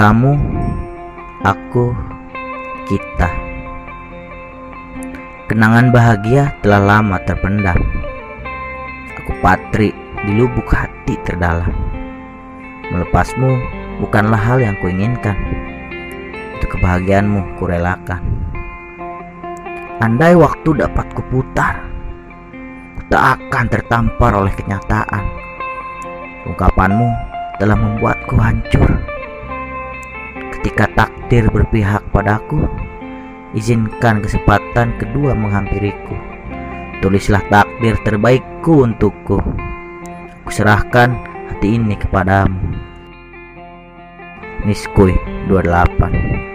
Kamu, aku, kita. Kenangan bahagia telah lama terpendam. Aku patri di lubuk hati terdalam. Melepasmu bukanlah hal yang kuinginkan. Untuk kebahagiaanmu kurelakan. Andai waktu dapat kuputar, ku tak akan tertampar oleh kenyataan. Ungkapanmu telah membuatku hancur. Ketika takdir berpihak padaku, izinkan kesempatan kedua menghampiriku. Tulislah takdir terbaikku untukku. Kuserahkan hati ini kepadamu. Niskuy 28